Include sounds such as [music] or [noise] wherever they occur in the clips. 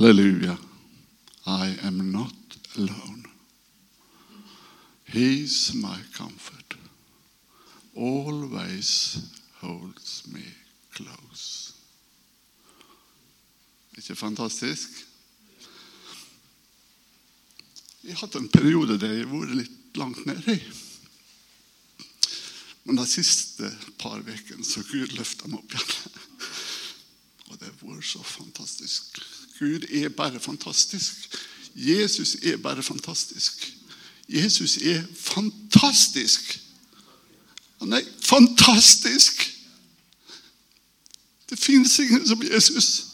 Hallelujah. I am not alone. He's my comfort. Always holds me close. Ikke fantastisk? Jeg har hatt en periode der jeg har vært litt langt nede. Men de siste par ukene så Gud løfta meg opp igjen. Og det har vært så fantastisk. Gud er bare fantastisk. Jesus er bare fantastisk. Jesus er fantastisk. Han er fantastisk. Det fins ingen som Jesus.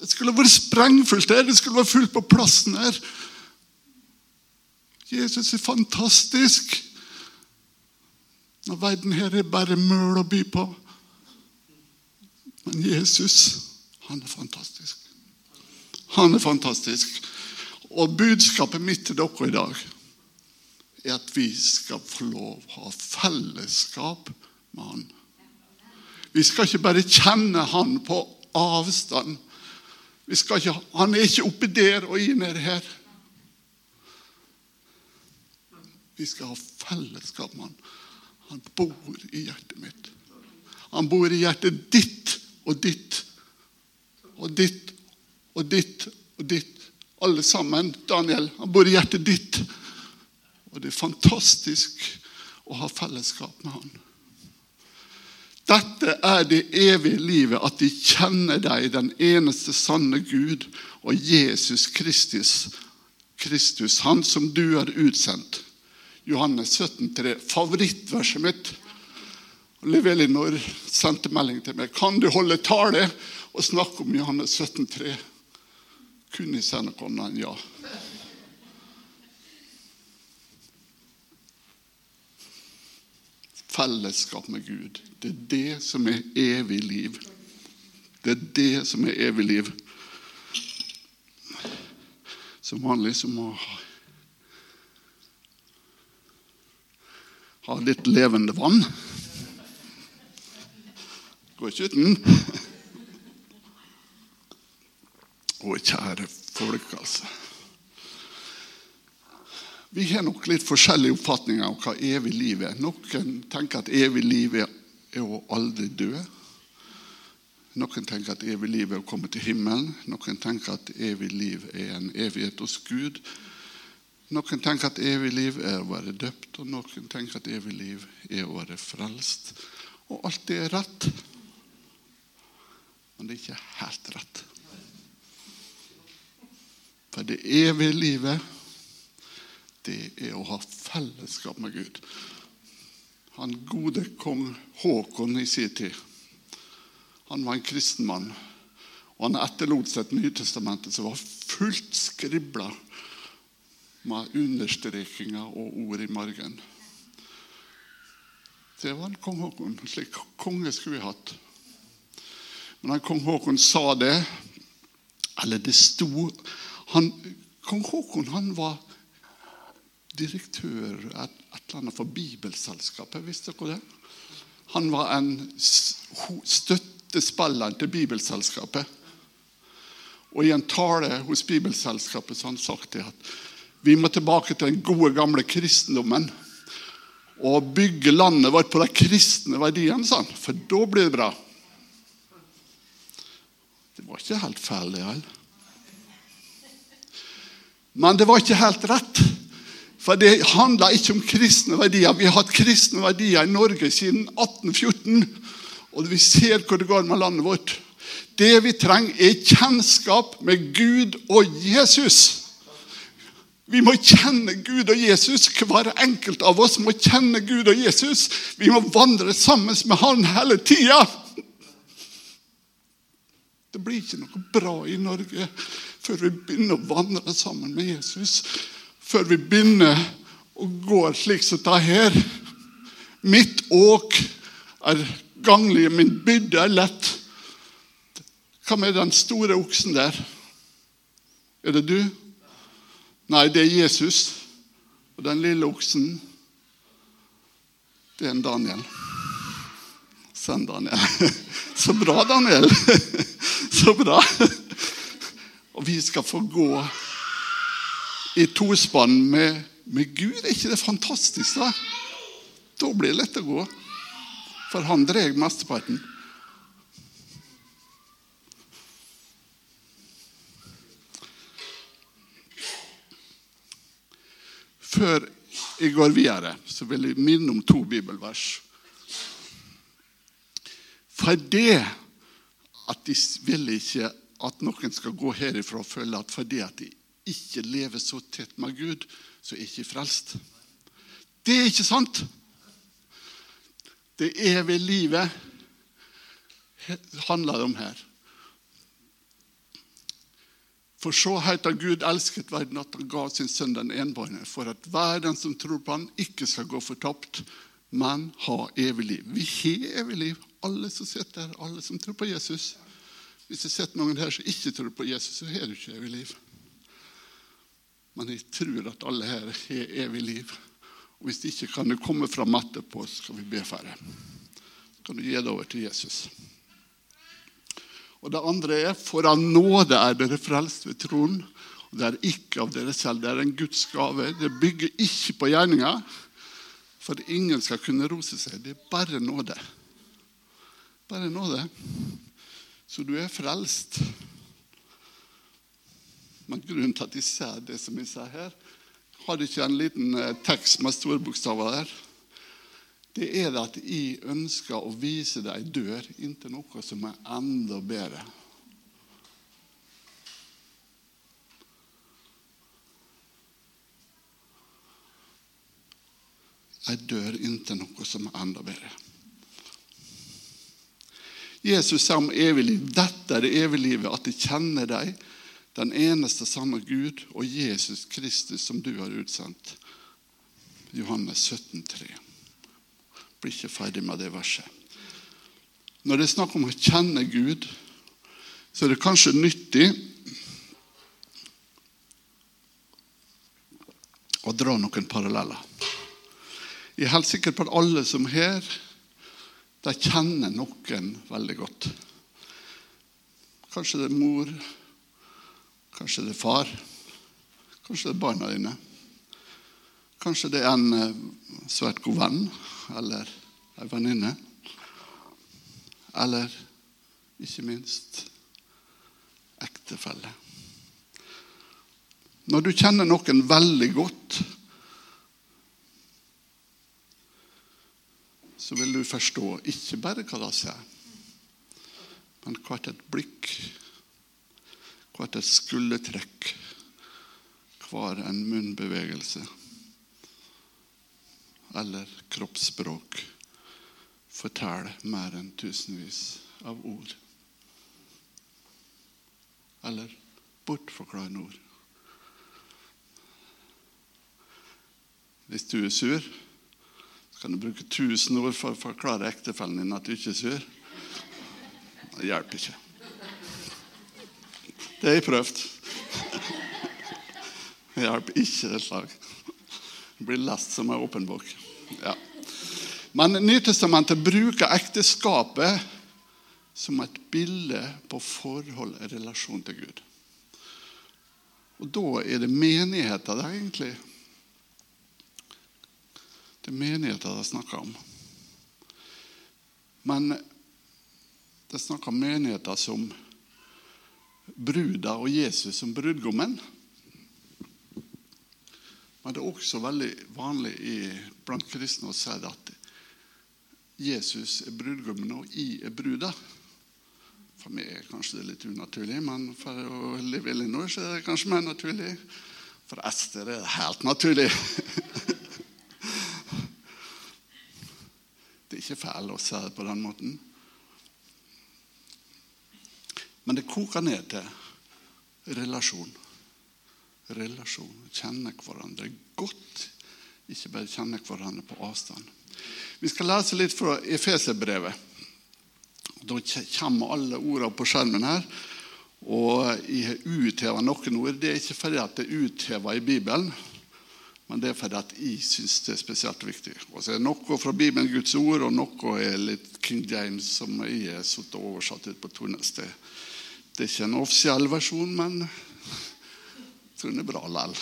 Det skulle vært sprengfullt her. Det skulle vært fullt på plassen her. Jesus er fantastisk. Når verden her er bare møl å by på. Jesus, han er fantastisk. Han er fantastisk. Og budskapet mitt til dere i dag er at vi skal få lov å ha fellesskap med han. Vi skal ikke bare kjenne han på avstand. Ikke, han er ikke oppi der og i nede her. Vi skal ha fellesskap med han. Han bor i hjertet mitt. Han bor i hjertet ditt og ditt og ditt og ditt og ditt. Alle sammen. Daniel, han bor i hjertet ditt. Og det er fantastisk å ha fellesskap med han. Dette er det evige livet, at de kjenner deg, den eneste sanne Gud, og Jesus Kristus, Kristus han som du har utsendt. Johannes 17, 3, favorittverset mitt. Liv Elinor sendte melding til meg. Kan du holde tale og snakke om Johannes 17, 3? Kunne jeg sende noe enn ja. Fellesskap med Gud. Det er det som er evig liv. Det er det som er evig liv. Som vanlig så må ha litt levende vann. Går ikke uten. [laughs] Å, kjære folk, altså. Vi har nok litt forskjellige oppfatninger om hva evig liv er. Noen tenker at evig liv er å aldri dø. Noen tenker at evig liv er å komme til himmelen. Noen tenker at evig liv er en evighet hos Gud. Noen tenker at evig liv er å være døpt, og noen tenker at evig liv er å være frelst. Og alt det er rett. Men det er ikke helt rett. For det evige livet, det er å ha fellesskap med Gud. Han gode kong Håkon i sin tid, han var en kristen mann. Og han etterlot seg et Nytestamentet som var fullt skribla med understrekinger og ord i margen. Det var en kong Håkon. Slik konge skulle vi hatt. Men da kong Håkon sa det, eller det sto han, Kong Håkon han var direktør et, et eller annet for Bibelselskapet. Visste dere det? Han var en støttespiller til Bibelselskapet. Og I en tale hos Bibelselskapet så han sagt det at vi må tilbake til den gode, gamle kristendommen. Og bygge landet vårt på de kristne verdiene, sa han. For da blir det bra. Det var ikke helt feil, det heller. Men det var ikke helt rett. For det handla ikke om kristne verdier. Vi har hatt kristne verdier i Norge siden 1814. Og vi ser hvor det går med landet vårt. Det vi trenger, er kjennskap med Gud og Jesus. Vi må kjenne Gud og Jesus. Hver enkelt av oss må kjenne Gud og Jesus. Vi må vandre sammen med Han hele tida. Det blir ikke noe bra i Norge før vi begynner å vandre sammen med Jesus. Før vi begynner å gå slik som det her. Mitt åk er ganglig, min byrde er lett. Hva med den store oksen der? Er det du? Nei, det er Jesus. Og den lille oksen, det er en Daniel. Send Daniel. [laughs] Så bra, Daniel. [laughs] Så bra. Og vi skal få gå i tospann med, med Gud. Er ikke det fantastisk, da? Da blir det lett å gå. For han drar mesteparten. Før jeg går videre, så vil jeg minne om to bibelvers. For det at de vil ikke at noen skal gå herifra og føle at fordi at de ikke lever så tett med Gud, så er de ikke frelst. Det er ikke sant. Det evige livet handler det om her. For så høyt har Gud elsket verden at han ga sin sønn den enbårne, for at hver den som tror på han ikke skal gå fortapt, men ha evig liv. Vi har evig liv, alle som sitter her, alle som tror på Jesus. Hvis det sitter noen her som ikke tror på Jesus, så har du ikke evig liv. Men jeg tror at alle her har evig liv. Og Hvis ikke kan du komme fram etterpå, så skal vi be for deg. Så kan du gi det over til Jesus. Og det andre er for av nåde er dere frelst ved troen. Og Det er ikke av dere selv, det er en Guds gave. Det bygger ikke på gjerninger, for ingen skal kunne rose seg. Det er bare nåde. Bare nåde. Så du er frelst. Men grunnen til at jeg ser det som jeg ser her, har ikke en liten eh, tekst med store bokstaver der. Det er at jeg ønsker å vise deg dør inntil noe som er enda bedre. Ei dør inntil noe som er enda bedre. Jesus sa om evig liv. Dette er det evige livet, at de kjenner deg, den eneste sanne Gud, og Jesus Kristus, som du har utsendt. Johannes 17, 3. Blir ikke ferdig med det verset. Når det er snakk om å kjenne Gud, så er det kanskje nyttig å dra noen paralleller. Jeg er helt sikker på at alle som her, de kjenner noen veldig godt. Kanskje det er mor, kanskje det er far, kanskje det er barna dine. Kanskje det er en eh, svært god venn eller en venninne. Eller ikke minst ektefelle. Når du kjenner noen veldig godt, så vil du forstå ikke bare hva det sier, men hvert et blikk, hvert et skuldertrekk, hver en munnbevegelse eller kroppsspråk forteller mer enn tusenvis av ord. Eller bortforklarende ord. Hvis du er sur, kan du bruke tusen ord for å forklare ektefellen din at du ikke er sur. Det hjelper ikke. Det har jeg prøvd. Det hjelper ikke et slag. Det blir lest som en åpen bok. Ja. Men Nytestamentet bruker ekteskapet som et bilde på forhold og relasjon til Gud. Og da er det menigheter det egentlig. Det er menigheter det snakker om. Men det snakker om menigheter som bruda og Jesus som brudgommen. Men det er også veldig vanlig blant kristne å si at Jesus er brudgommen, og jeg er bruda. For meg er kanskje det litt unaturlig, men for å leve i Elinor er det kanskje mer naturlig. For Ester er det helt naturlig. [laughs] det er ikke fæle å se på den måten. Men det koker ned til relasjon relasjon. Kjenne hverandre godt. Ikke bare kjenne hverandre på avstand. Vi skal lese litt fra Efeserbrevet. Da kommer alle ordene på skjermen her. Og jeg har utheva noen ord. Det er ikke fordi at det er utheva i Bibelen, men det er fordi at jeg syns det er spesielt viktig. Og så er det Noe fra Bibelen, Guds ord, og noe er litt King James, som jeg har oversatt ut på Tornes Det, Det er ikke en offisiell versjon, men jeg tror den er bra likevel.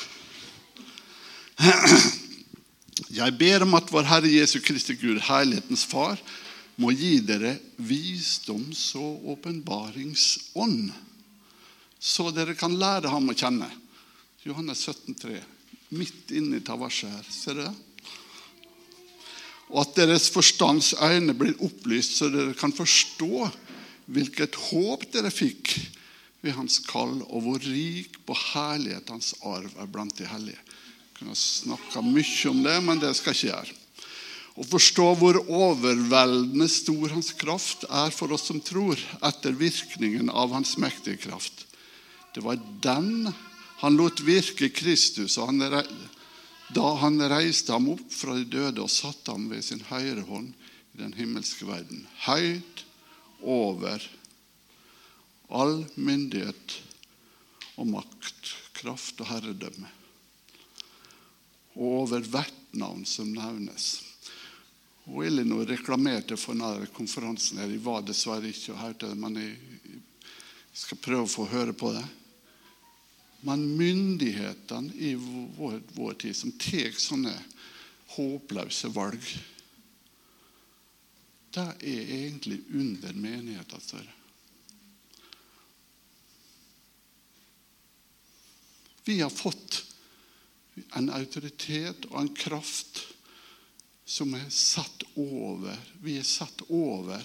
Jeg ber om at vår Herre Jesu Kristi Gud, herlighetens Far, må gi dere visdoms- og åpenbaringsånd, så dere kan lære ham å kjenne. Johannes 17, 3. Midt inni taverset her. Ser dere det? Og at deres forstands øyne blir opplyst, så dere kan forstå hvilket håp dere fikk ved hans kall, og hvor rik på herlighet hans arv er blant de hellige. Jeg kunne snakka mye om det, men det skal jeg ikke gjøre. Å forstå hvor overveldende stor hans kraft er for oss som tror, etter virkningen av hans mektige kraft. Det var den han lot virke Kristus han, da han reiste ham opp fra de døde og satte ham ved sin høyre hånd i den himmelske verden. Høyt over all myndighet og makt, kraft og herredømme. Og over hvert navn som nevnes. Og Elinor reklamerte for denne konferansen. her. Jeg var dessverre ikke og hørte det, men jeg skal prøve å få høre på det. Men myndighetene i vår, vår tid, som tar sånne håpløse valg, det er egentlig under menigheten større. Vi har fått en autoritet og en kraft som er satt over Vi er satt over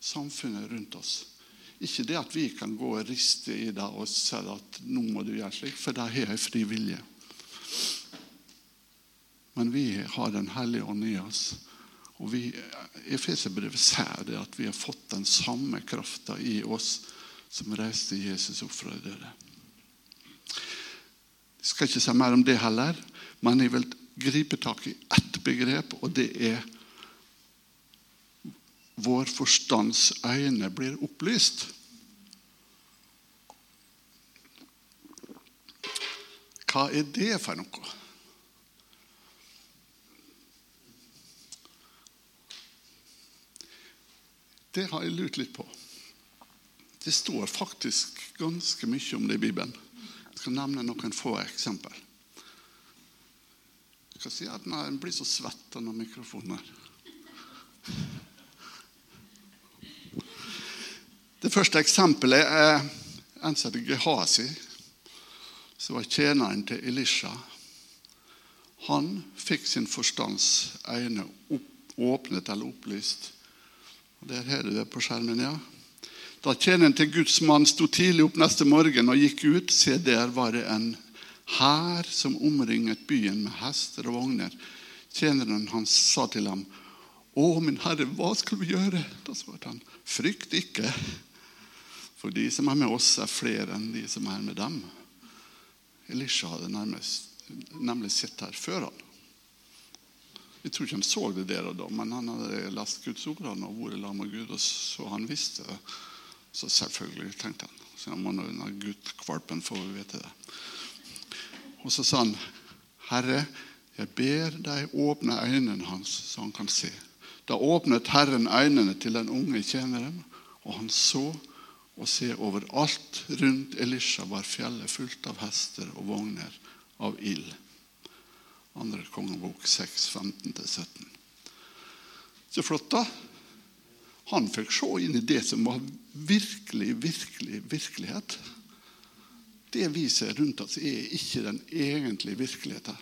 samfunnet rundt oss. Ikke det at vi kan gå og riste i det og si at nå må du gjøre slik, for det har jeg fri vilje. Men vi har Den hellige ånd i oss. Og vi, Efeserbrevet sier det at vi har fått den samme krafta i oss som reiste Jesus opp fra de døde. Jeg skal ikke si mer om det heller, men jeg vil gripe tak i ett begrep, og det er vår forstands øyne blir opplyst. Hva er det for noe? Det har jeg lurt litt på. Det står faktisk ganske mye om det i Bibelen. Jeg skal nevne noen få eksempel. Jeg kan si at nei, En blir så svett av mikrofonen mikrofoner. Det første eksempelet er en som heter Gehazi, som var tjeneren til Elisha. Han fikk sin forstands øyne åpnet eller opplyst. Der har du det på skjermen, ja. Da tjeneren til Guds mann sto tidlig opp neste morgen og gikk ut, se der var det en hær som omringet byen med hester og vogner. Tjeneren hans sa til ham, 'Å, min herre, hva skal vi gjøre?' Da svarte han, 'Frykt ikke, for de som er med oss, er flere enn de som er med dem.' Elisha hadde nærmest, nemlig sett her før han. Jeg tror ikke han så det der og da, men han hadde lest Guds ord og vært sammen med Gud, og så han visste det. Så selvfølgelig, tenkte han. Så han må nå guttkvalpen å vite det. Og så sa han, 'Herre, jeg ber deg åpne øynene hans, så han kan se.' Da åpnet Herren øynene til den unge tjeneren, og han så og se overalt rundt Elisha var fjellet fullt av hester og vogner av ild. Andre kongebok 6, 15-17. Så flott, da. Han fikk se inn i det som var virkelig, virkelig virkelighet. Det vi ser rundt oss, er ikke den egentlige virkeligheten.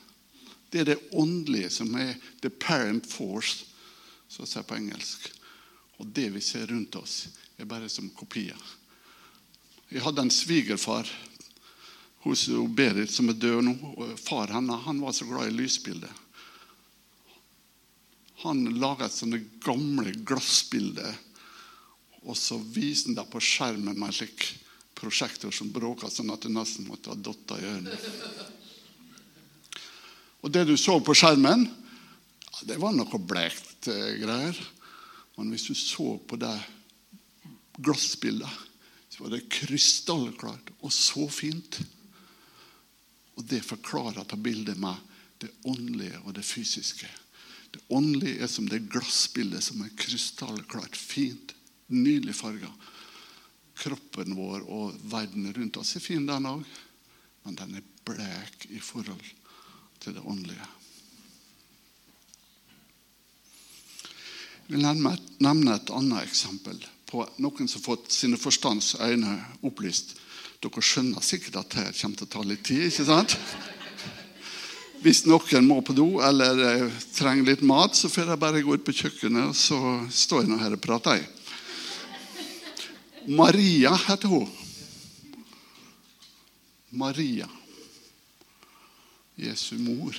Det er det åndelige som er the parent force, som jeg sier på engelsk. Og det vi ser rundt oss, er bare som kopier. Jeg hadde en svigerfar hos Berit som er død nå. Far henne han var så glad i lysbilder. Han laget sånne gamle glassbilder, og så viste han det på skjermen med en slik prosjektor som bråka sånn at det nesten måtte ha datt i ørene. Og det du så på skjermen, det var noe blekt eh, greier. Men hvis du så på det glassbildet, så var det krystallklart og så fint. Og det forklarer dette bildet med det åndelige og det fysiske. Det åndelige er som det glassbildet som er krystallklart, fint, nydelig farga. kroppen vår og verden rundt oss er fin, den òg, men den er blek i forhold til det åndelige. Jeg vil nevne et annet eksempel på noen som har fått sine forstands øyne opplyst. Dere skjønner sikkert at dette kommer til å ta litt tid. ikke sant? Hvis noen må på do eller eh, trenger litt mat, så får jeg bare gå ut på kjøkkenet, og så står jeg nå her og prater. Maria heter hun. Maria. Jesu mor.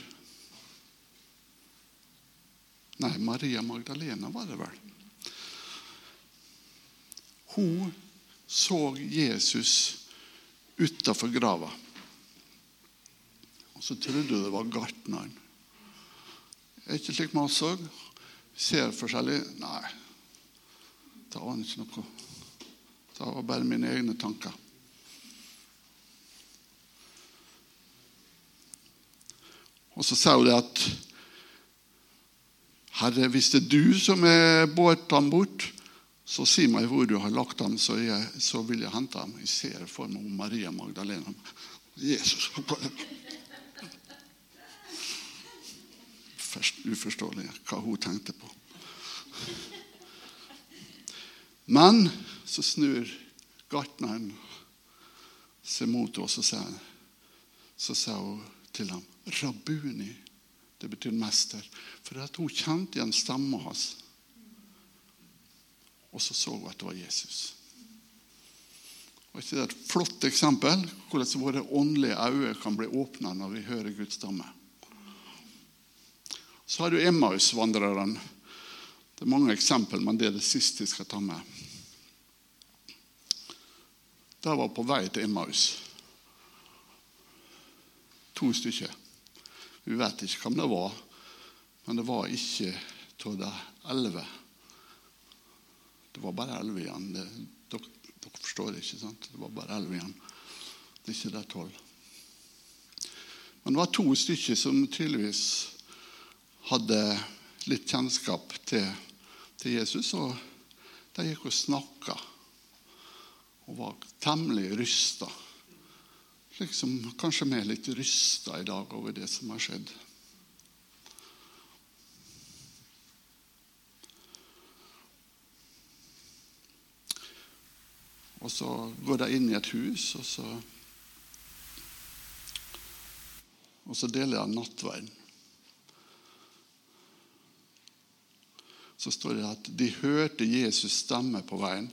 Nei, Maria Magdalena var det vel. Hun så Jesus utafor grava. Og så trodde hun det var gartneren. Er ikke slik man så? Ser forskjellig Nei, det var ikke noe. Det var bare mine egne tanker. Og så sa hun det at Herre, hvis det er du som er båret ham bort, så si meg hvor du har lagt ham, så, jeg, så vil jeg hente ham. Jeg ser for meg Maria Magdalena. Jesus uforståelig hva hun tenkte på. Men så snur gartneren seg mot oss, og så, så sa hun til ham 'Rabuni'. Det betyr mester. For at hun kjente igjen stemmen hans. Og så så hun at det var Jesus. Og ikke det er et flott eksempel hvordan våre åndelige øyne kan bli åpna når vi hører Guds stamme? Så har du Emmaus-vandreren. Det er mange eksempel, men det er det siste jeg skal ta med. De var på vei til Emmaus. To stykker. Vi vet ikke hvem det var, men det var ikke av de elleve. Det var bare elleve igjen. Det, dere, dere, forstår det, ikke sant? Det var bare elleve igjen. Det er ikke de tolv. Men det var to stykker som tydeligvis hadde litt kjennskap til, til Jesus. Og de gikk og snakka og var temmelig rysta. Liksom, kanskje vi er litt rysta i dag over det som har skjedd. Og så går de inn i et hus, og så, og så deler de nattverden. så står det at de hørte Jesus stemme på veien,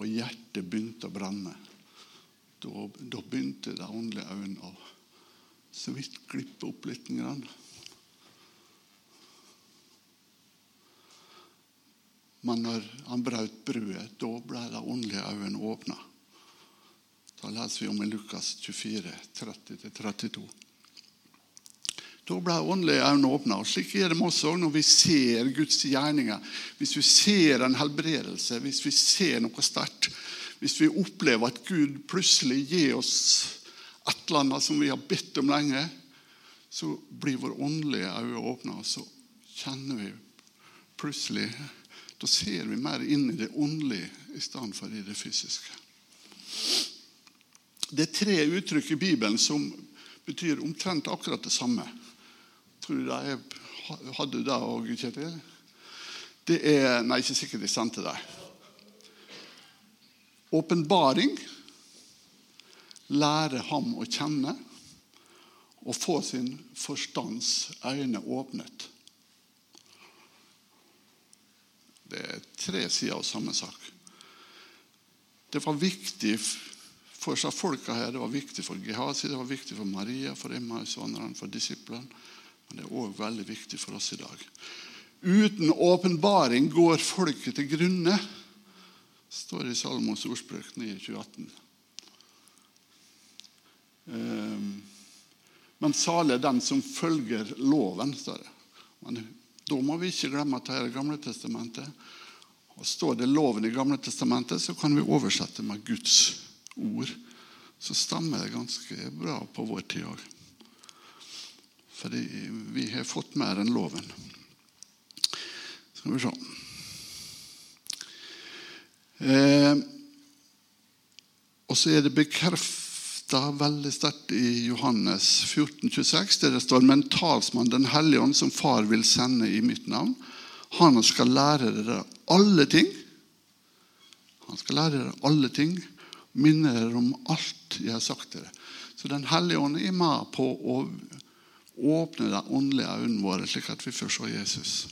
og hjertet begynte å brenne. Da, da begynte de åndelige øynene å så vidt glippe opp litt. Grann. Men når han brøt brødet, da ble de åndelige øynene åpna. Da leser vi om i Lukas 24, 30-32. Da ble åndelige øyne åpna. Slik er det med oss òg når vi ser Guds gjerninger. Hvis vi ser en helbredelse, hvis vi ser noe sterkt, hvis vi opplever at Gud plutselig gir oss et eller annet som vi har bedt om lenge, så blir vår åndelige øyne åpna, og så kjenner vi plutselig Da ser vi mer inn i det åndelige i stedet for i det fysiske. Det er tre uttrykk i Bibelen som betyr omtrent akkurat det samme. Tror du det Hadde du det òg, Kjetil? Det er Nei, ikke sikkert jeg sendte deg. Åpenbaring. Lære ham å kjenne og få sin forstands øyne åpnet. Det er tre sider av samme sak. Det var viktig for seg folka her, det var viktig for Gehazi, det var viktig for Maria, for Emmausvandrerne, for disiplene. Men det er òg veldig viktig for oss i dag. Uten åpenbaring går folket til grunne, står det i Salmos ordspråk 9,28. Ehm, men salig er den som følger loven, står det. Men da må vi ikke glemme at det er Gamle testamentet. Og Står det loven i Gamle testamentet, så kan vi oversette med Guds ord. Så stemmer det ganske bra på vår tid òg. Fordi vi har fått mer enn loven. Skal vi se. Eh, Og så er det bekrefta veldig sterkt i Johannes 14, 26, der det står Men talsmann, Den hellige ånd, som far vil sende i mitt navn, han skal lære dere alle ting. Han skal lære dere alle ting, minne dere om alt jeg har sagt dere. Så Den hellige ånd er med på å åpne de åndelige øynene våre, slik at vi får se Jesus.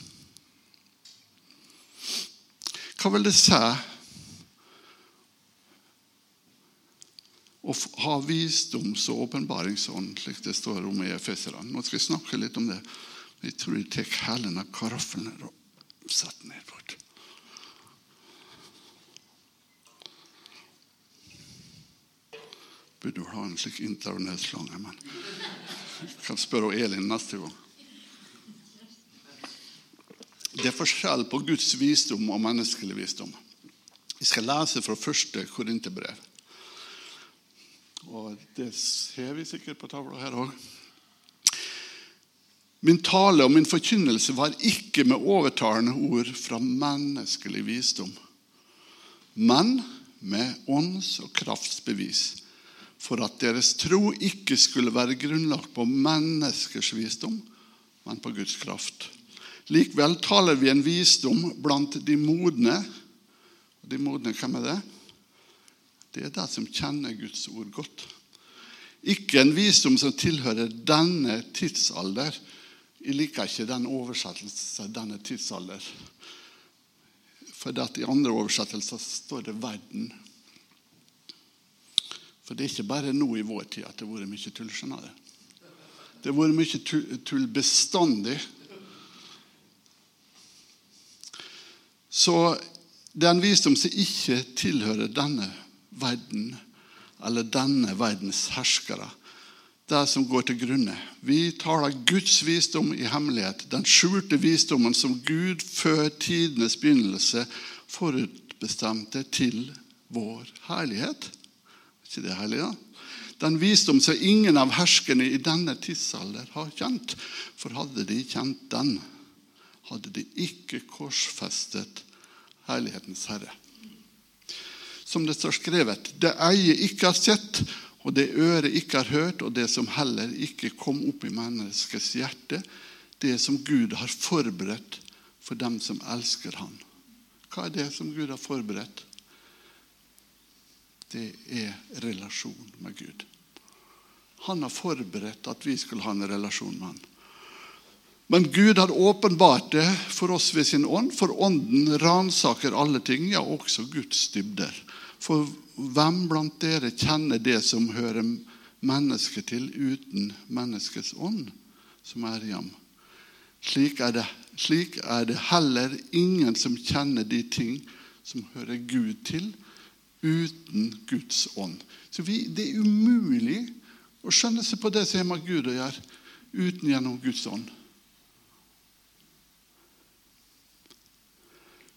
Hva vil det si å ha visdoms- og åpenbaringsånd, slik det står om i Efeserne? Nå skal jeg snakke litt om det. Jeg tror jeg tar hælen av karaffelen og setter ned bort. Burde ha en slik internettslange, men jeg kan spørre Elin neste gang. Det er forskjell på Guds visdom og menneskelig visdom. Vi skal lese fra første Korinterbrev. Og det ser vi sikkert på tavla her òg. Min tale og min forkynnelse var ikke med overtalende ord fra menneskelig visdom, men med ånds- og kraftsbevis, for at deres tro ikke skulle være grunnlagt på menneskers visdom, men på Guds kraft. Likevel taler vi en visdom blant de modne. De modne, hvem er det? Det er de som kjenner Guds ord godt. Ikke en visdom som tilhører denne tidsalder. Jeg liker ikke den oversettelsen 'denne tidsalder'. For I andre oversettelser står det 'verden'. For det er ikke bare nå i vår tid at det har vært mye tull. skjønner du? Det har vært mye tull bestandig. Så det er en visdom som ikke tilhører denne verden eller denne verdens herskere. Det som går til grunne. Vi taler Guds visdom i hemmelighet. Den skjulte visdommen som Gud før tidenes begynnelse forutbestemte til vår herlighet. Er ikke det herlig, da? Den visdom som ingen av herskerne i denne tidsalder har kjent. For hadde de kjent den, hadde de ikke korsfestet herlighetens herre. Som det står skrevet, det øyet ikke har sett, og det øret ikke har hørt, og det som heller ikke kom opp i menneskets hjerte, det som Gud har forberedt for dem som elsker Han. Hva er det som Gud har forberedt? Det er relasjon med Gud. Han har forberedt at vi skulle ha en relasjon med Han. Men Gud har åpenbart det for oss ved sin ånd, for ånden ransaker alle ting, ja, også Guds dybder. For hvem blant dere kjenner det som hører mennesket til, uten menneskets ånd, som er i ham? Slik er, det, slik er det heller ingen som kjenner de ting som hører Gud til, uten Guds ånd. Så vi, Det er umulig å skjønne seg på det som har med Gud å gjøre, uten gjennom Guds ånd.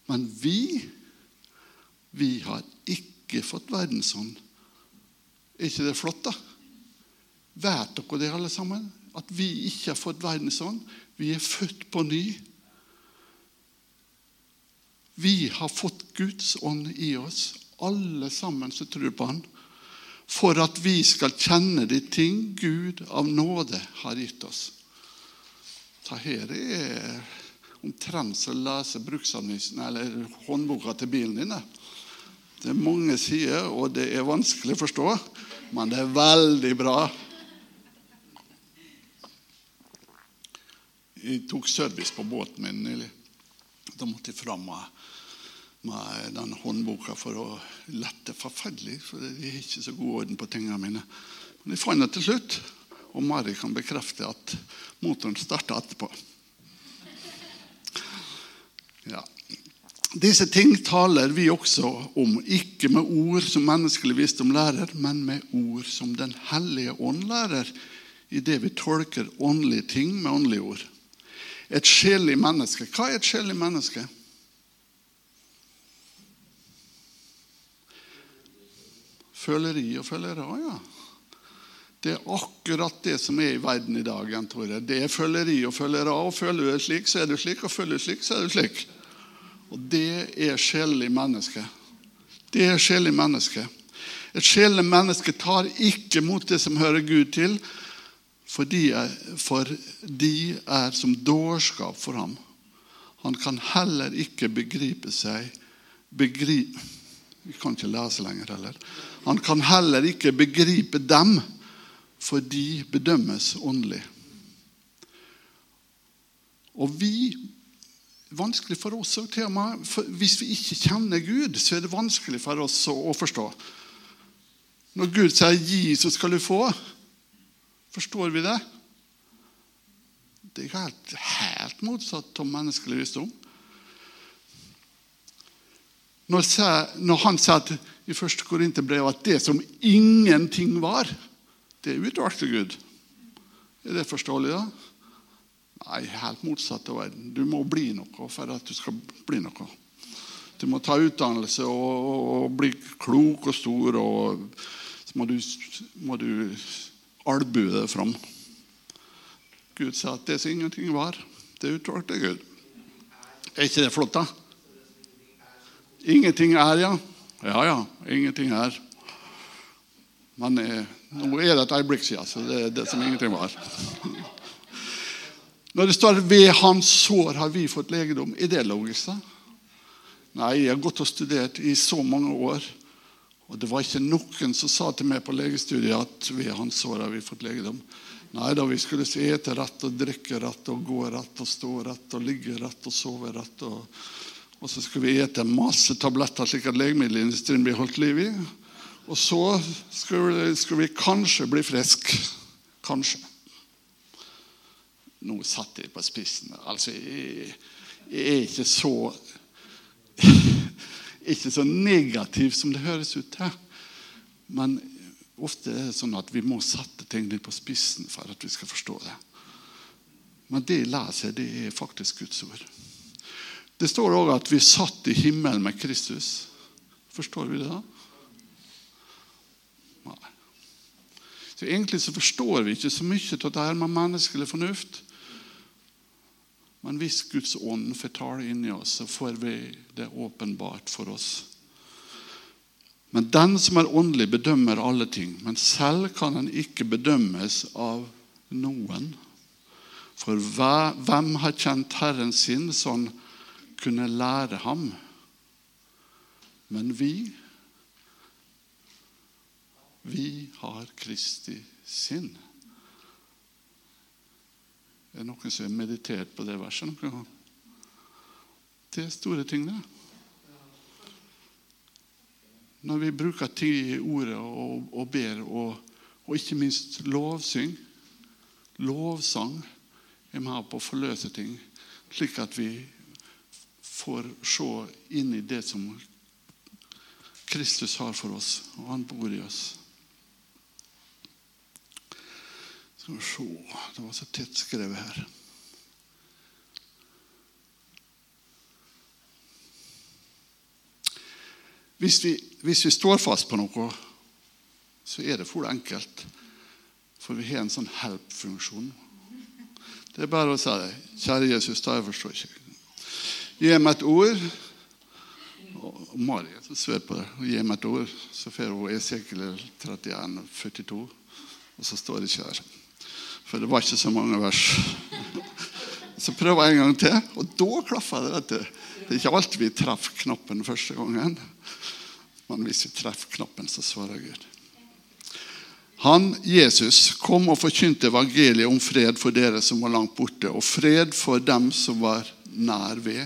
Men vi, vi har ikke fått verdensånd. Er ikke det flott, da? Vet dere det, alle sammen? At vi ikke har fått verdensånd? Vi er født på ny. Vi har fått Guds ånd i oss, alle sammen som tror på Han, for at vi skal kjenne de ting Gud av nåde har gitt oss. Dette er omtrent som å lese eller håndboka til bilen din. Det er mange sider, og det er vanskelig å forstå, men det er veldig bra. Jeg tok service på båten min nylig. Da måtte jeg fram med, med den håndboka for å lette forferdelig. For jeg har ikke så god orden på tingene mine. Men jeg fant det til slutt. Og Mari kan bekrefte at motoren starta etterpå. Ja. Disse ting taler vi også om, ikke med ord som menneskelig visdom lærer, men med ord som Den hellige ånd lærer, i det vi tolker åndelige ting med åndelige ord. Et sjelig menneske. Hva er et sjelig menneske? Føleri og følere, ja. Det er akkurat det som er i verden i dag. Tore. Det er føleri og følere. Og føler du slik, så er du slik. Og føler du slik, så er du slik. Og det er sjelelig menneske. Det er sjelelig menneske. Et sjelelig menneske tar ikke mot det som hører Gud til, for de er, for de er som dårskap for ham. Han kan heller ikke begripe seg begripe, Vi kan ikke lese lenger heller. Han kan heller ikke begripe dem, for de bedømmes åndelig. Og vi Vanskelig for oss òg, hvis vi ikke kjenner Gud, så er det vanskelig for oss å, forstå. Når Gud sier 'gi, så skal du få', forstår vi det? Det er helt, helt motsatt av menneskelig visdom. Når, når han sier at, i 1. Korinterbrev at det som ingenting var, det utvalgte Gud. Er det forståelig, da? Nei, helt motsatt. Du må bli noe for at du skal bli noe. Du må ta utdannelse og, og bli klok og stor, og så må du, du albue det fram. Gud sa at det som ingenting var, det utvalgte Gud. Er ikke det flott, da? Ingenting er, ja. Ja, ja. Ingenting er. Men eh, nå er det et øyeblikk siden, så det er det som ingenting var. Når det står 'ved hans sår har vi fått legedom', er det logisk? da? Nei, jeg har gått og studert i så mange år, og det var ikke noen som sa til meg på legestudiet at 'ved hans sår har vi fått legedom'. Nei da, vi skulle ete rett og drikke rett og gå rett og stå rett og ligge rett og sove rett. Og, og så skulle vi ete masse tabletter slik at legemiddelindustrien blir holdt liv i. Og så skulle, skulle vi kanskje bli friske. Kanskje. Nå satte jeg på spissen. Altså, jeg, er ikke så [laughs] Ikke så negativ som det høres ut til. Men ofte er det sånn at vi må sette ting litt på spissen for at vi skal forstå det. Men det jeg leser, det er faktisk Guds ord. Det står òg at vi satt i himmelen med Kristus. Forstår vi det? da? Nei. Så Egentlig så forstår vi ikke så mye av det her med menneskelig fornuft. Men hvis Guds ånd får tale inni oss, så får vi det åpenbart for oss. Men den som er åndelig, bedømmer alle ting. Men selv kan han ikke bedømmes av noen. For hvem har kjent Herren sin så han kunne lære ham? Men vi, vi har Kristi sinn. Det noen som har meditert på det verset noen gang? Det er store ting, det. Når vi bruker tid i ordet og, og ber, og, og, ikke minst lovsyng Lovsang er med på å forløse ting, slik at vi får se inn i det som Kristus har for oss, og han bor i oss. Skal vi se Det var så tett skrevet her. Hvis vi, hvis vi, står fast på noe, så er det for enkelt. For vi har en sånn help-funksjon. Det er bare å si det. Kjære Jesus, jeg forstår ikke. Gi meg et ord. Og Marie som sver på det. Gi meg et ord, så får hun Esekiel 31, 42. Og så står det ikke her. For det var ikke så mange vers. Så jeg en gang til, og da klaffer det. Vet du. Det er ikke alltid vi treffer knappen første gangen. Men hvis vi treffer knappen, så svarer Gud. Han, Jesus, kom og forkynte evangeliet om fred for dere som var langt borte, og fred for dem som var nær ved.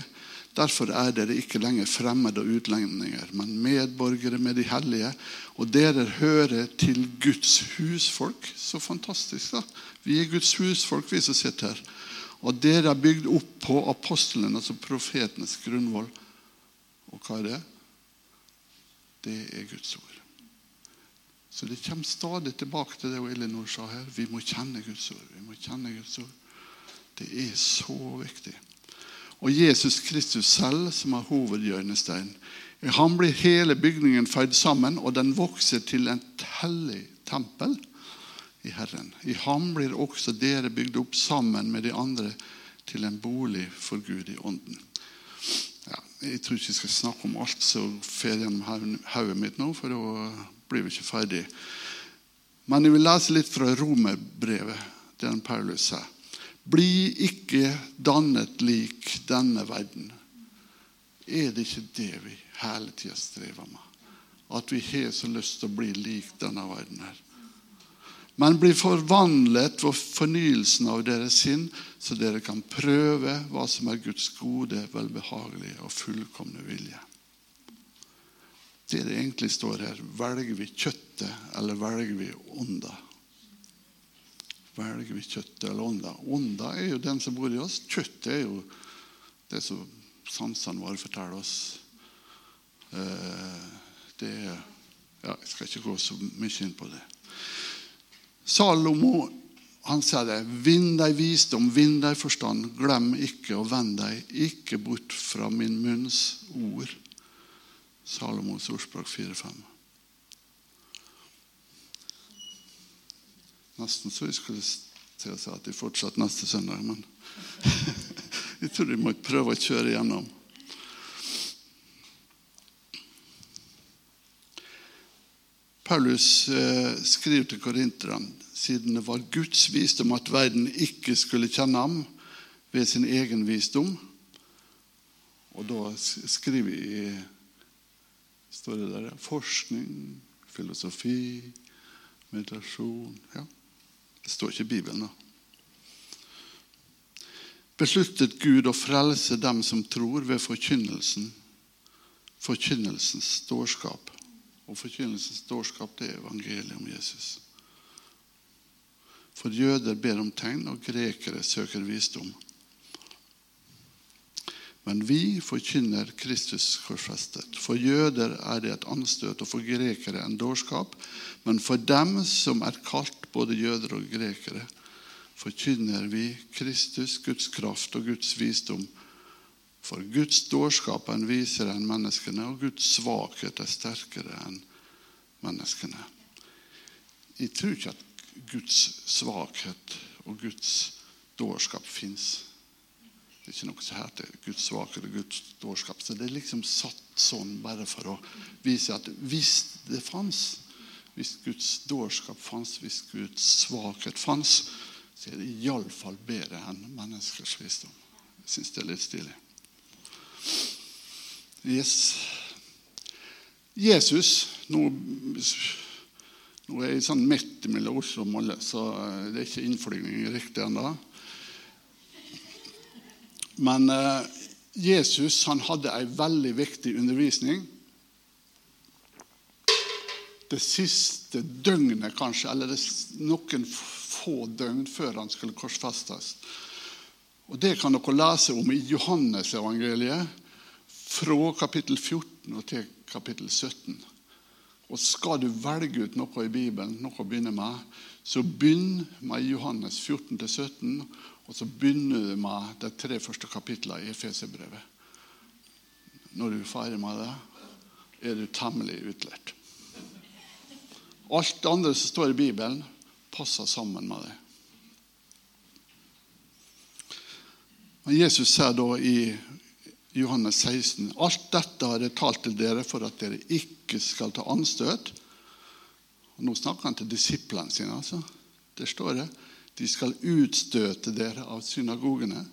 Derfor er dere ikke lenger fremmede og utlendinger, men medborgere med de hellige. Og dere hører til Guds husfolk. Så fantastisk, da. Vi er Guds husfolk, vi som sitter her. Og dere er bygd opp på apostelen, altså profetenes grunnvoll. Og hva er det? Det er Guds ord. Så det kommer stadig tilbake til det Elinor sa her. Vi må kjenne Guds ord. Vi må kjenne Guds ord. Det er så viktig. Og Jesus Kristus selv, som er hovedhjørnestein. I ham blir hele bygningen feid sammen, og den vokser til et hellig tempel i Herren. I ham blir også dere bygd opp sammen med de andre til en bolig for Gud i ånden. Ja, jeg tror ikke jeg skal snakke om alt som fer gjennom hodet mitt nå, for da blir vi ikke ferdig. Men jeg vil lese litt fra romerbrevet, der Paulus sier. Bli ikke dannet lik denne verden. Er det ikke det vi hele tida strever med? At vi har så lyst til å bli lik denne verden her. Men bli forvandlet ved fornyelsen av deres sinn, så dere kan prøve hva som er Guds gode, velbehagelige og fullkomne vilje. Det det egentlig står her, velger vi kjøttet, eller velger vi ånda? Velger vi kjøttet eller ånda? Ånda er jo den som bor i oss. Kjøttet er jo det som sansene våre forteller oss. Eh, det er ja, Jeg skal ikke gå så mye inn på det. Salomo han sier det. Vinn deg visdom, vinn deg forstand. Glem ikke og vend deg ikke bort fra min munns ord. Salomos ordspråk 4-5. Nesten så jeg skulle til å si at de fortsatte neste søndag, men [laughs] jeg tror de må prøve å kjøre igjennom. Paulus eh, skriver til korinterne siden det var Guds visdom at verden ikke skulle kjenne ham ved sin egen visdom. Og da skriver jeg står det der, forskning, filosofi, meditasjon ja. Det står ikke i Bibelen, da. Besluttet Gud å frelse dem som tror, ved forkynnelsen. Forkynnelsens dårskap. Og forkynnelsens dårskap det er evangeliet om Jesus. For jøder ber om tegn, og grekere søker visdom. Men vi forkynner Kristus korsfestet. For jøder er det et anstøt, og for grekere en dårskap. Men for dem som er kalt både jøder og grekere, forkynner vi Kristus, Guds kraft og Guds visdom. For Guds dårskap er visere enn menneskene, og Guds svakhet er sterkere enn menneskene. Jeg tror ikke at Guds svakhet og Guds dårskap fins. Det er ikke noe som heter Guds svakhet og Guds dårskap. Så det er liksom satt sånn bare for å vise at hvis det fantes, hvis Guds dårskap fantes, hvis Guds svakhet fantes, så er det iallfall bedre enn menneskers visdom. Jeg syns det er litt stilig. Yes. Jesus Nå, nå er jeg sånn midt mellom Oslo og Molde, så det er ikke innflygning riktig ennå. Men eh, Jesus han hadde en veldig viktig undervisning. Det siste døgnet, kanskje, eller noen få døgn før han skulle korsfestes. Og Det kan dere lese om i Johannesevangeliet fra kapittel 14 og til kapittel 17. Og Skal du velge ut noe i Bibelen, noe å begynne med, så begynn med Johannes 14-17 og så begynner du med de tre første kapitlene i Efeserbrevet. Når du er ferdig med det, er du temmelig utlært. Alt det andre som står i Bibelen, passer sammen med det. Men Jesus sier da i Johannes 16.: Alt dette har jeg talt til dere for at dere ikke skal ta anstøt. Og nå snakker han til disiplene sine. altså. Der står det de skal utstøte dere av synagogene.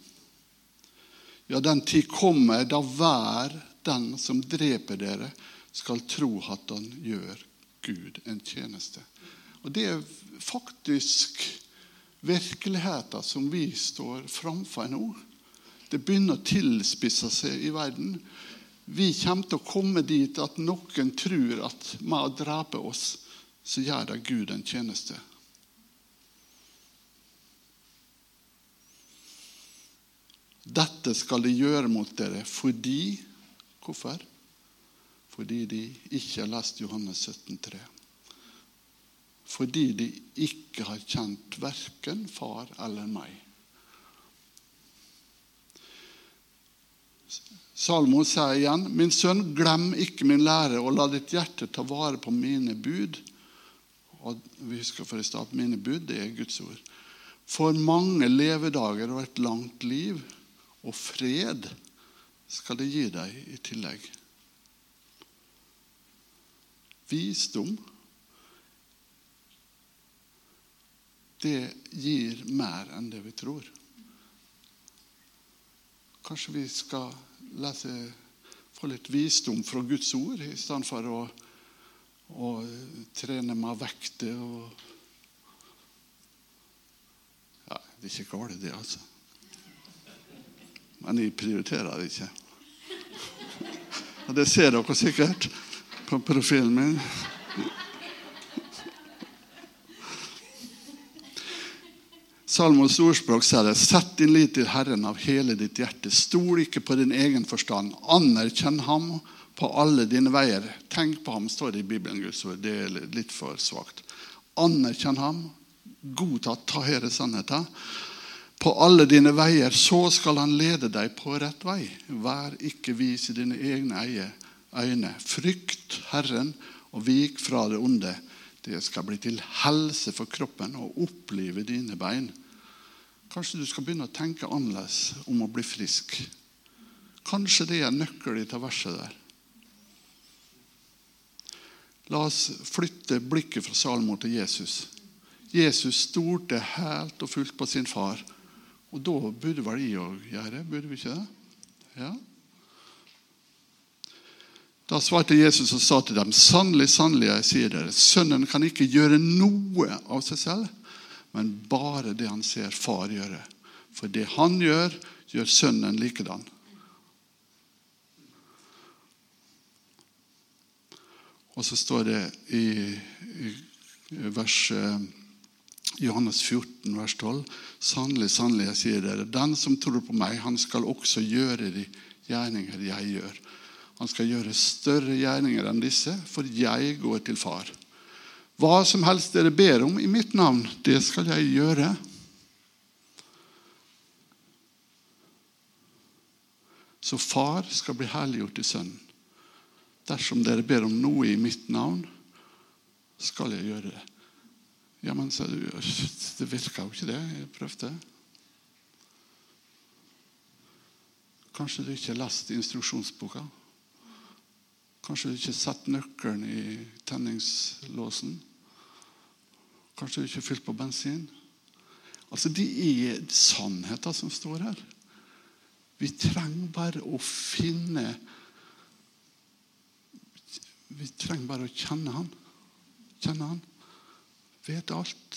Ja, den tid kommer da hver den som dreper dere, skal tro at han gjør Gud en tjeneste. Og Det er faktisk virkeligheten som vi står framfor nå. Det begynner å tilspisse seg i verden. Vi kommer til å komme dit at noen tror at med å drepe oss, så gjør da Gud en tjeneste. Dette skal de gjøre mot dere fordi Hvorfor? Fordi de ikke har lest Johannes 17, 3. Fordi de ikke har kjent verken far eller meg. Salmo sier igjen, 'Min sønn, glem ikke min lære, og la ditt hjerte ta vare på mine bud.' Og vi husker for i stad mine bud det er Guds ord. For mange levedager og et langt liv og fred skal det gi deg i tillegg. Visdom det gir mer enn det vi tror. Kanskje vi skal lese, få litt visdom fra Guds ord i stedet for å, å trene med vekter og ja, Det er ikke galt, det, altså. Men jeg prioriterer det ikke. Og det ser dere sikkert på profilen min. Salmos ordspråk sier det. Sett din lit til Herren av hele ditt hjerte. Stol ikke på din egen forstand. Anerkjenn ham på alle dine veier. Tenk på ham, står det i Bibelen. Guds ord. Det er litt for svakt. Anerkjenn ham. Godta, ta hele sannheten. På alle dine veier, så skal han lede deg på rett vei. Vær ikke vis i dine egne øyne. Frykt Herren og vik fra det onde. Det skal bli til helse for kroppen og opplive dine bein. Kanskje du skal begynne å tenke annerledes om å bli frisk. Kanskje det er nøkkelen til verset der. La oss flytte blikket fra Salmo til Jesus. Jesus stolte helt og fullt på sin far. Og da burde vel jeg òg gjøre burde vi ikke det? Ja. Da svarte Jesus og sa til dem, sannelig, sannelig, jeg sier dere, sønnen kan ikke gjøre noe av seg selv, men bare det han ser far gjøre. For det han gjør, gjør sønnen likedan. Og så står det i, i vers, eh, Johannes 14, vers 12.: Sannelig, sannelig, jeg sier dere, den som tror på meg, han skal også gjøre de gjerninger jeg gjør. Han skal gjøre større gjerninger enn disse, for jeg går til far. Hva som helst dere ber om i mitt navn, det skal jeg gjøre. Så far skal bli herliggjort i Sønnen. Dersom dere ber om noe i mitt navn, skal jeg gjøre det. Ja, men så, Det virka jo ikke det. Jeg prøvde. Kanskje du ikke har lest instruksjonsboka? Kanskje du ikke satte nøkkelen i tenningslåsen? Kanskje du ikke har fylt på bensin? Altså, Det er sannheter som står her. Vi trenger bare å finne Vi trenger bare å kjenne han. Kjenne han. Vet alt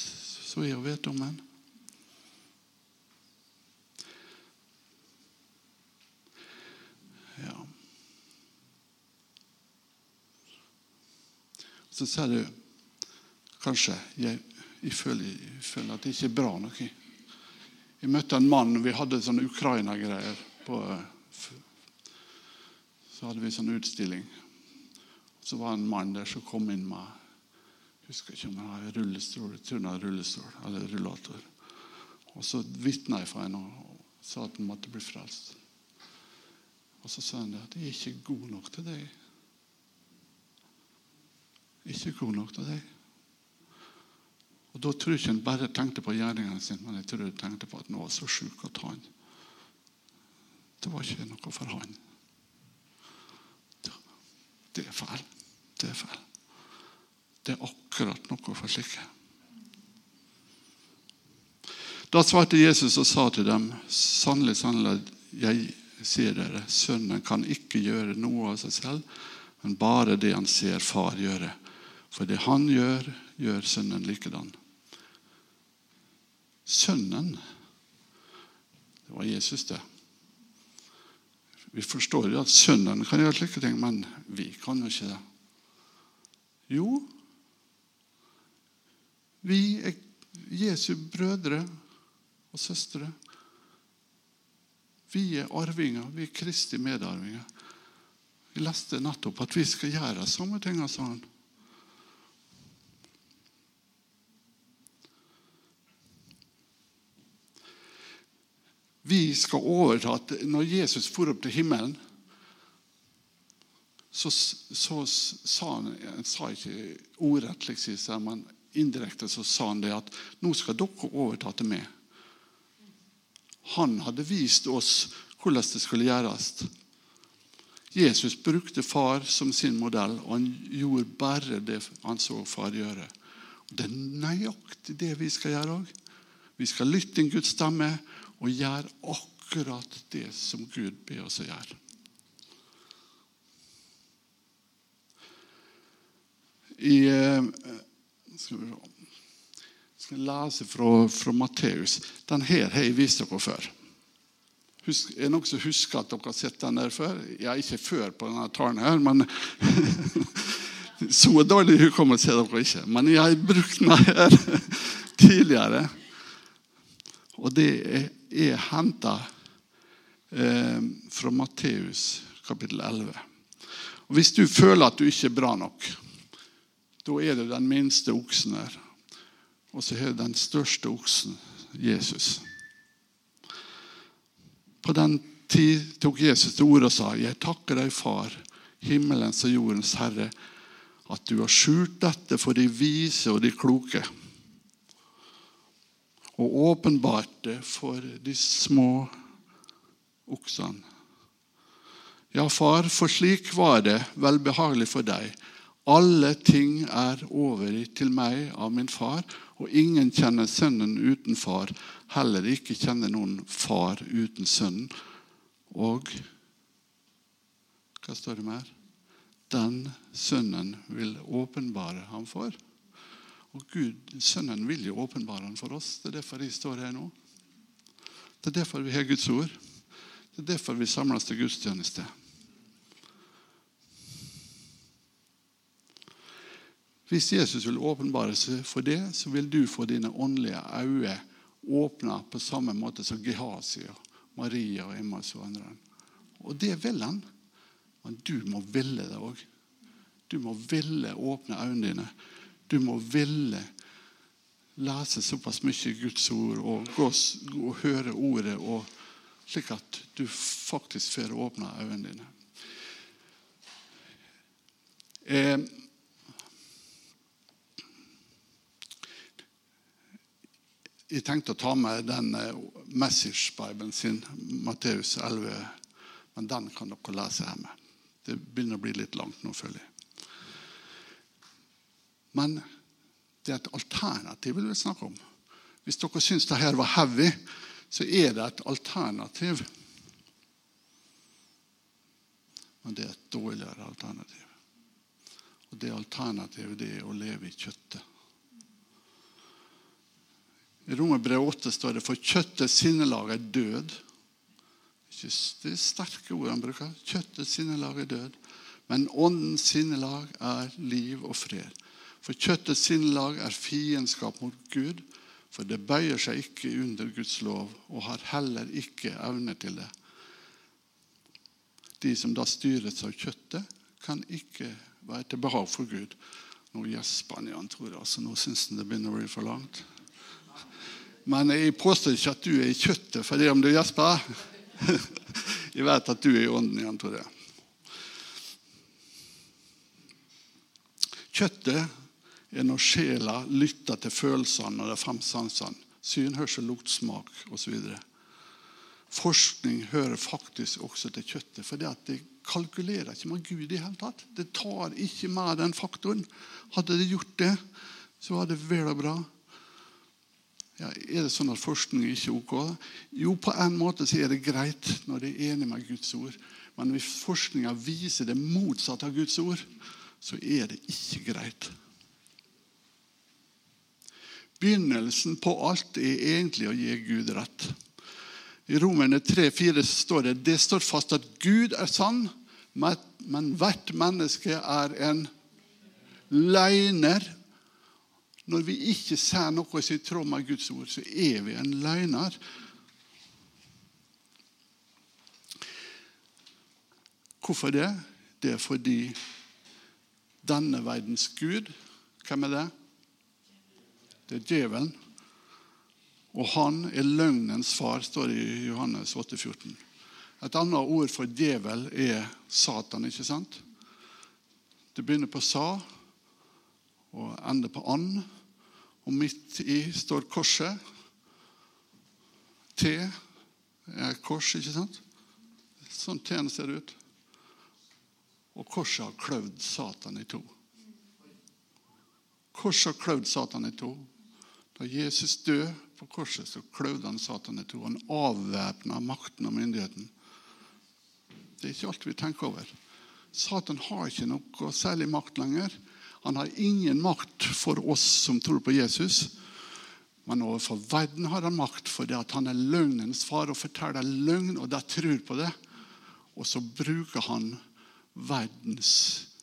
så er vet om han. Ja. Så sier du kanskje jeg, jeg, føler, jeg, føler, at det ikke er bra nok. Jeg møtte en mann Vi hadde sånne Ukraina-greier. Så hadde vi sånn utstilling. Så var det en mann der som kom inn med jeg husker ikke om han har rullestol, jeg har rullestol eller rullator. Og Så vitna jeg for henne og sa at han måtte bli frelst. Og Så sa han at jeg er ikke god nok til deg ikke god nok til deg. Og Da tror jeg ikke han bare tenkte på gjerningene sine, men jeg tror han tenkte på at han var så sjuk at han Det var ikke noe for han. Det er feil. Det er feil. Det er akkurat noe for slike. Da svarte Jesus og sa til dem, sannelig, sannelig, jeg sier dere, sønnen kan ikke gjøre noe av seg selv, men bare det han ser far gjøre. For det han gjør, gjør sønnen likedan. Sønnen Det var Jesus, det. Vi forstår jo at sønnen kan gjøre slike ting, men vi kan jo ikke det. Jo, vi er Jesu brødre og søstre. Vi er arvinger. Vi er Kristi medarvinger. Vi leste nettopp at vi skal gjøre samme ting sa han. Vi skal overta at Når Jesus for opp til himmelen, så, så sa han Han sa ikke ordrett, liksom, men indirekte så sa han det at nå skal dere overta til meg. Han hadde vist oss hvordan det skulle gjøres. Jesus brukte far som sin modell, og han gjorde bare det han så far gjøre. Det er nøyaktig det vi skal gjøre òg. Vi skal lytte til Guds stemme og gjøre akkurat det som Gud ber oss å gjøre. I, eh, skal vi skal lese fra, fra Matteus. Den her har jeg vist dere før. Husk, er det noen som husker at dere har sett den der før? Ja, ikke før på denne talen her, men [laughs] Så dårlig hukommelse har dere ikke. Men jeg har brukt den her [laughs] tidligere. Og det er, er henta eh, fra Matteus kapittel 11. Og Hvis du føler at du ikke er bra nok, da er det den minste oksen her. Og så er det den største oksen, Jesus. På den tid tok Jesus til orde og sa, 'Jeg takker deg, Far, himmelens og jordens Herre, at du har skjult dette for de vise og de kloke.' Og åpenbart det for de små oksene. Ja, far, for slik var det velbehagelig for deg. Alle ting er over til meg av min far, og ingen kjenner sønnen uten far. Heller ikke kjenner noen far uten sønnen. Og hva står det mer? Den sønnen vil åpenbare ham for. Og Gud, Sønnen vil jo åpenbare ham for oss. Det er derfor jeg står her nå. Det er derfor vi har Guds ord. Det er derfor vi samles til gudstjeneste. Hvis Jesus vil åpenbare seg for det, så vil du få dine åndelige øyne åpna på samme måte som Gehazi og Maria og Emmas og andre. Og det vil han. Men du må ville det òg. Du må ville åpne øynene dine. Du må ville lese såpass mye Guds ord og gå og høre ordet, og slik at du faktisk får åpna øynene dine. Eh, Jeg tenkte å ta med den eh, Message-bibelen sin, Matteus 11, men den kan dere lese hjemme. Det begynner å bli litt langt nå, føler jeg. Men det er et alternativ vil vi snakke om. Hvis dere syns det her var heavy, så er det et alternativ. Men det er et dårligere alternativ. Og det alternativet det er å leve i kjøttet. I Romerbrevet 8 står det for kjøttets sinnelag er død. Det er sterke ord han bruker. Kjøttets sinnelag er død. Men åndens sinnelag er liv og fred. For kjøttets sinnelag er fiendskap mot Gud, for det bøyer seg ikke under Guds lov og har heller ikke evne til det. De som da styres av kjøttet, kan ikke være til behag for Gud. Nå gjesper han tror jeg. altså Nå syns han det begynner å bli for langt. Men jeg påstår ikke at du er i kjøttet for det om du gjesper. [laughs] Jeg vet at du er i ånden, igjen, tror jeg. Kjøttet er når sjela lytter til følelsene og de fem sansene. Syn, hørsel, lukt, smak osv. Forskning hører faktisk også til kjøttet. For det kalkulerer ikke med Gud i hele tatt. Det tar ikke med den faktoren. Hadde det gjort det, så var det vel og bra. Ja, er det sånn at forskning er ok? Jo, på en måte så er det greit når det er enig med Guds ord. Men hvis forskninga viser det motsatte av Guds ord, så er det ikke greit. Begynnelsen på alt er egentlig å gi Gud rett. I Romerne 3,4 står det det står fast at Gud er sann, men hvert menneske er en løgner når vi ikke ser noe som er i tråd med Guds ord, så er vi en løgner. Hvorfor det? Det er fordi denne verdens gud Hvem er det? Det er djevelen. Og han er løgnens far, står det i Johannes 8, 14. Et annet ord for djevel er Satan, ikke sant? Det begynner på sa og ender på and. Og midt i står korset. T er kors, ikke sant? Sånn T-en ser ut. Og korset har kløvd Satan i to. korset har kløvd Satan i to. Da Jesus døde på korset, så kløvde han Satan i to. Han avvæpna makten og myndigheten. Det er ikke alt vi tenker over. Satan har ikke noe særlig makt lenger. Han har ingen makt for oss som tror på Jesus. Men overfor verden har han makt fordi han er løgnens far og forteller løgn, og de tror på det. Og så bruker han verdens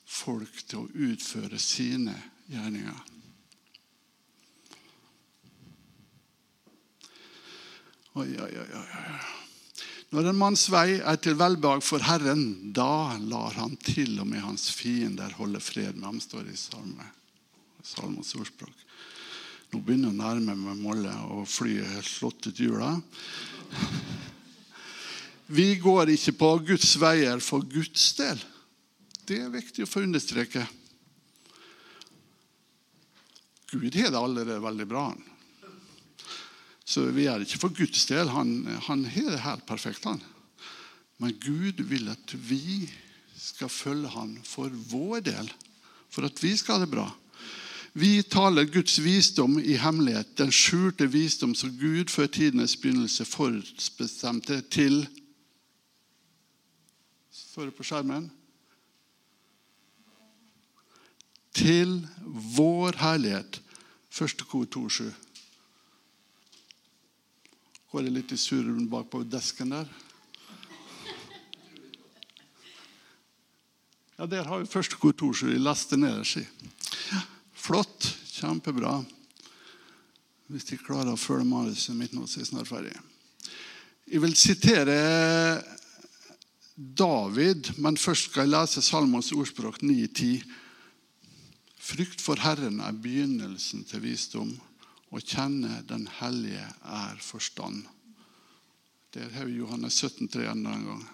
folk til å utføre sine gjerninger. Oi, oi, oi, oi. Når en manns vei er til velbehag for Herren, da lar han til og med hans fiender holde fred med ham, står det i salme. Salmos ordspråk. Nå begynner jeg å nærme meg Molle, og flyet har slått ut hjula. [laughs] Vi går ikke på Guds veier for Guds del. Det er viktig å få understreke. Gud har det allerede veldig bra. han. Så vi er ikke for Guds del. Han, han har det helt perfekt. han. Men Gud vil at vi skal følge han for vår del, for at vi skal ha det bra. Vi taler Guds visdom i hemmelighet, den skjulte visdom som Gud før tidenes begynnelse forutbestemte til Står det på skjermen? Til vår herlighet. Første kor 2.7. Går er litt i surren bak på desken der? Ja, Der har vi første kontorsur i laste nederst. Ja, flott. Kjempebra. Hvis de klarer å følge manuset mitt nå, så er jeg snart ferdig. Jeg vil sitere David, men først skal jeg lese Salmos ordspråk 9.10. Frykt for Herren er begynnelsen til visdom. Å kjenne Den hellige er forstand. Der har vi Johannes 17,3 enda en gang.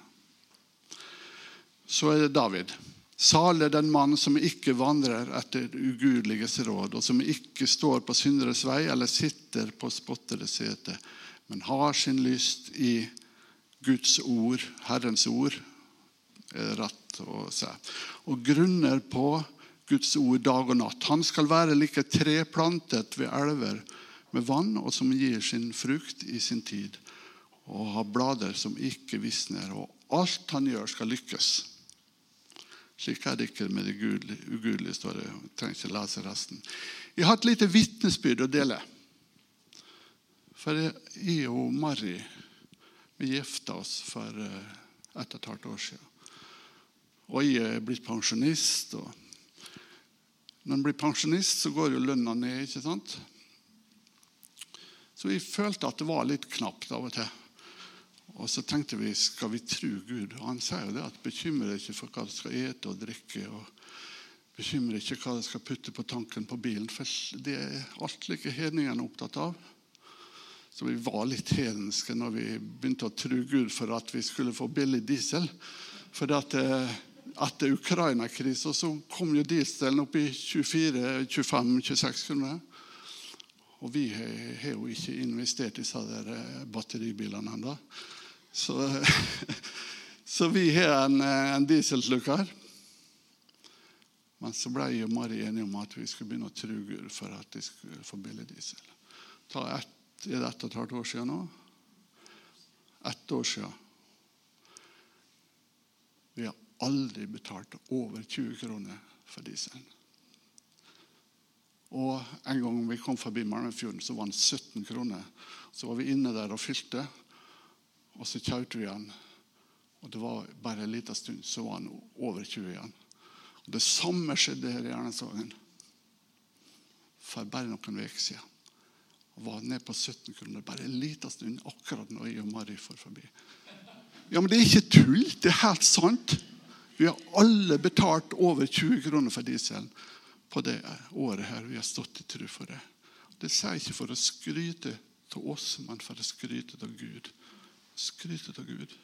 Så er det David. Salig den mann som ikke vandrer etter ugudeliges råd, og som ikke står på synderes vei eller sitter på spotteres sete, men har sin lyst i Guds ord, Herrens ord, er rett å si, og grunner på Guds ord dag og natt. Han skal være like treplantet ved elver med vann, og som gir sin frukt i sin tid, og har blader som ikke visner. Og alt han gjør, skal lykkes. Slik er det ikke med det ugudelige, står det. Jeg trenger ikke lese resten. Jeg har et lite vitnesbyrd å dele. For jeg og Marry vi gifta oss for eh, ett og et halvt år siden. Og jeg er blitt pensjonist. og når en blir pensjonist, så går jo lønna ned. ikke sant? Så vi følte at det var litt knapt av og til. Og så tenkte vi skal vi tro Gud? Og han sier jo det at bekymre deg ikke for hva du skal ete og drikke. og Bekymre ikke hva du skal putte på tanken på bilen. For det er alt like hedningene opptatt av. Så vi var litt hedenske når vi begynte å tro Gud for at vi skulle få billig diesel. For at eh, etter Ukraina-krisa kom jo dieselen opp i 24-25-26 kroner. Og vi har jo ikke investert i disse eh, batteribilene ennå. Så, [laughs] så, vi har en, eh, en dieselslukker. Men så ble jeg og Mari enige om at vi skulle begynne å truge for at de skulle få billig diesel. Ta ett, er det ett og et halvt år siden nå? Ett år siden. Har aldri betalt over 20 kroner for dieselen. Og En gang vi kom forbi Malmefjorden, så var den 17 kroner. Så var vi inne der og fylte, og så kjørte vi igjen. Og Det var bare en liten stund, så var den over 20 igjen. Og Det samme skjedde her i Ernesthagen for bare noen uker siden. Og var ned på 17 kroner bare en liten stund, akkurat når jeg og Mari får forbi. Ja, Men det er ikke tull. Det er helt sant. Vi har alle betalt over 20 kroner for dieselen på det året her. Vi har stått i tro for det. Det sier ikke for å skryte av oss, men for å skryte av Gud. Skryte av Gud.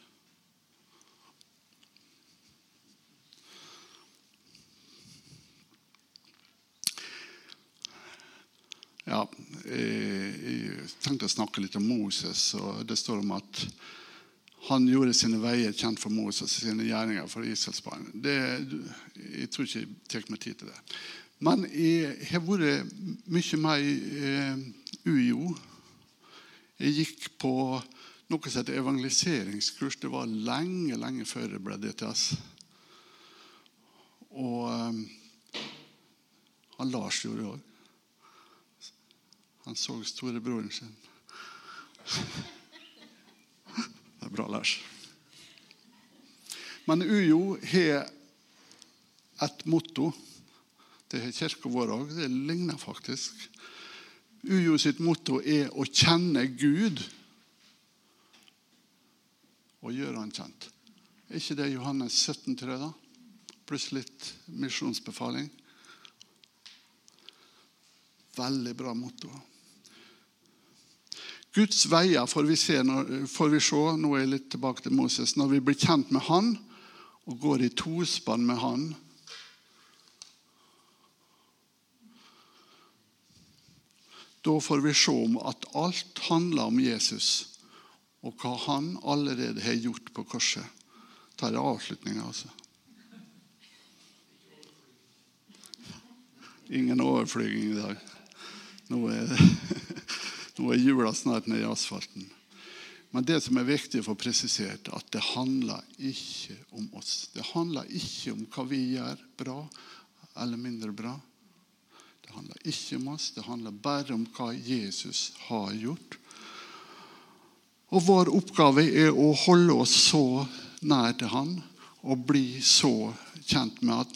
Ja, jeg tenkte å snakke litt om Moses. og Det står om at han gjorde sine veier kjent for Moses og sine gjerninger for Israels barn. Det, jeg tror ikke jeg tar meg tid til det. Men jeg har vært mye mer eh, UiO. Jeg gikk på noe som heter evangeliseringskurs. Det var lenge, lenge før det ble DTS. Og um, han Lars gjorde det òg. Han så storebroren sin. [laughs] Bra, Lars. Men UiO har et motto. Det har kirka vår òg. Det ligner faktisk. UiO sitt motto er å kjenne Gud og gjøre han kjent. Er ikke det Johannes 17, 3, da? Pluss litt misjonsbefaling. Veldig bra motto. Guds veier får vi, se, får vi se nå er jeg litt tilbake til Moses, når vi blir kjent med han og går i tospann med han. Da får vi se om at alt handler om Jesus og hva han allerede har gjort på korset. Dette jeg avslutninga, altså. Ingen overflyging i dag. Nå er, [laughs] nå er jula snart nede i asfalten. Men det som er viktig å få presisert, at det handler ikke om oss. Det handler ikke om hva vi gjør bra eller mindre bra. Det handler ikke om oss, det handler bare om hva Jesus har gjort. Og vår oppgave er å holde oss så nær til Han og bli så kjent med at,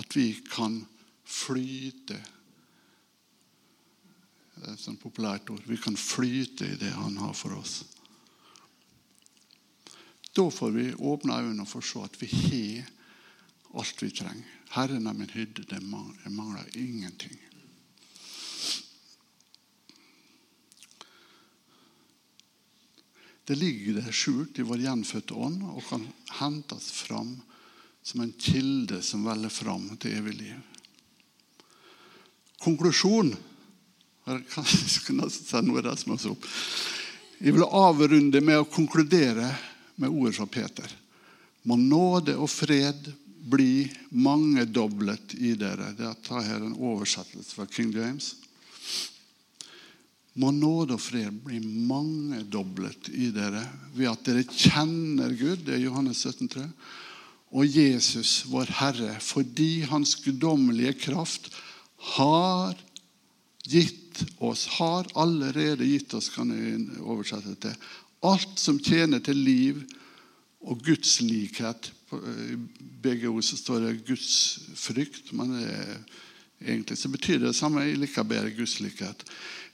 at vi kan flyte et sånt populært ord. Vi kan flyte i det Han har for oss. Da får vi åpne øynene og få se at vi har alt vi trenger. Herren er min hyrde, det mangler ingenting. Det ligger der skjult i vår gjenfødte ånd og kan hentes fram som en kilde som veller fram til evig liv. Konklusjon [laughs] Jeg vil avrunde med å konkludere med ord fra Peter. Må nåde og fred bli mangedoblet i dere. Det er en oversettelse fra King James må nåde og fred bli mangedoblet i dere ved at dere kjenner Gud, det er Johannes 17, 3, og Jesus, vår Herre, fordi Hans guddommelige kraft har gitt oss, har allerede gitt oss, kan jeg oversette til, alt som tjener til liv og Guds likhet. I begge ord så står det Guds frykt, men egentlig så betyr det det samme. Jeg liker bedre Guds likhet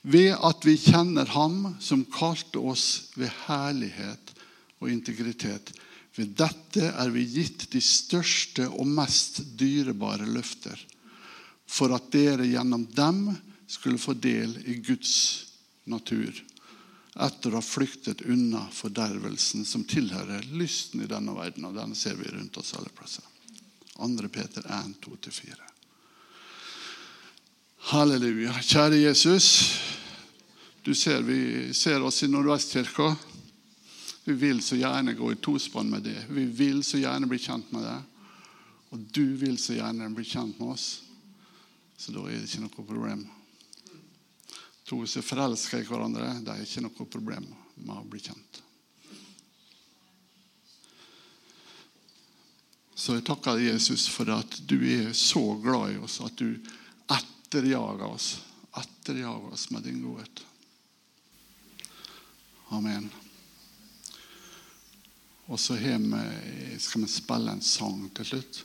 ved at vi kjenner Ham som kalte oss ved herlighet og integritet. Ved dette er vi gitt de største og mest dyrebare løfter, for at dere gjennom dem skulle få del i Guds natur, etter å ha flyktet unna fordervelsen som tilhører lysten i denne verden. Og den ser vi rundt oss alle plasser. 2. Peter 1, 2-4. Halleluja. Kjære Jesus. Du ser vi ser oss i Nordvestkirka. Vi vil så gjerne gå i tospann med det. Vi vil så gjerne bli kjent med det. Og du vil så gjerne bli kjent med oss. Så da er det ikke noe problem. To som forelsker i hverandre, det er ikke noe problem med å bli kjent. Så jeg takker Jesus for at du er så glad i oss at du etterjager oss. Etterjager oss med din godhet. Amen. Og så skal vi spille en sang til slutt.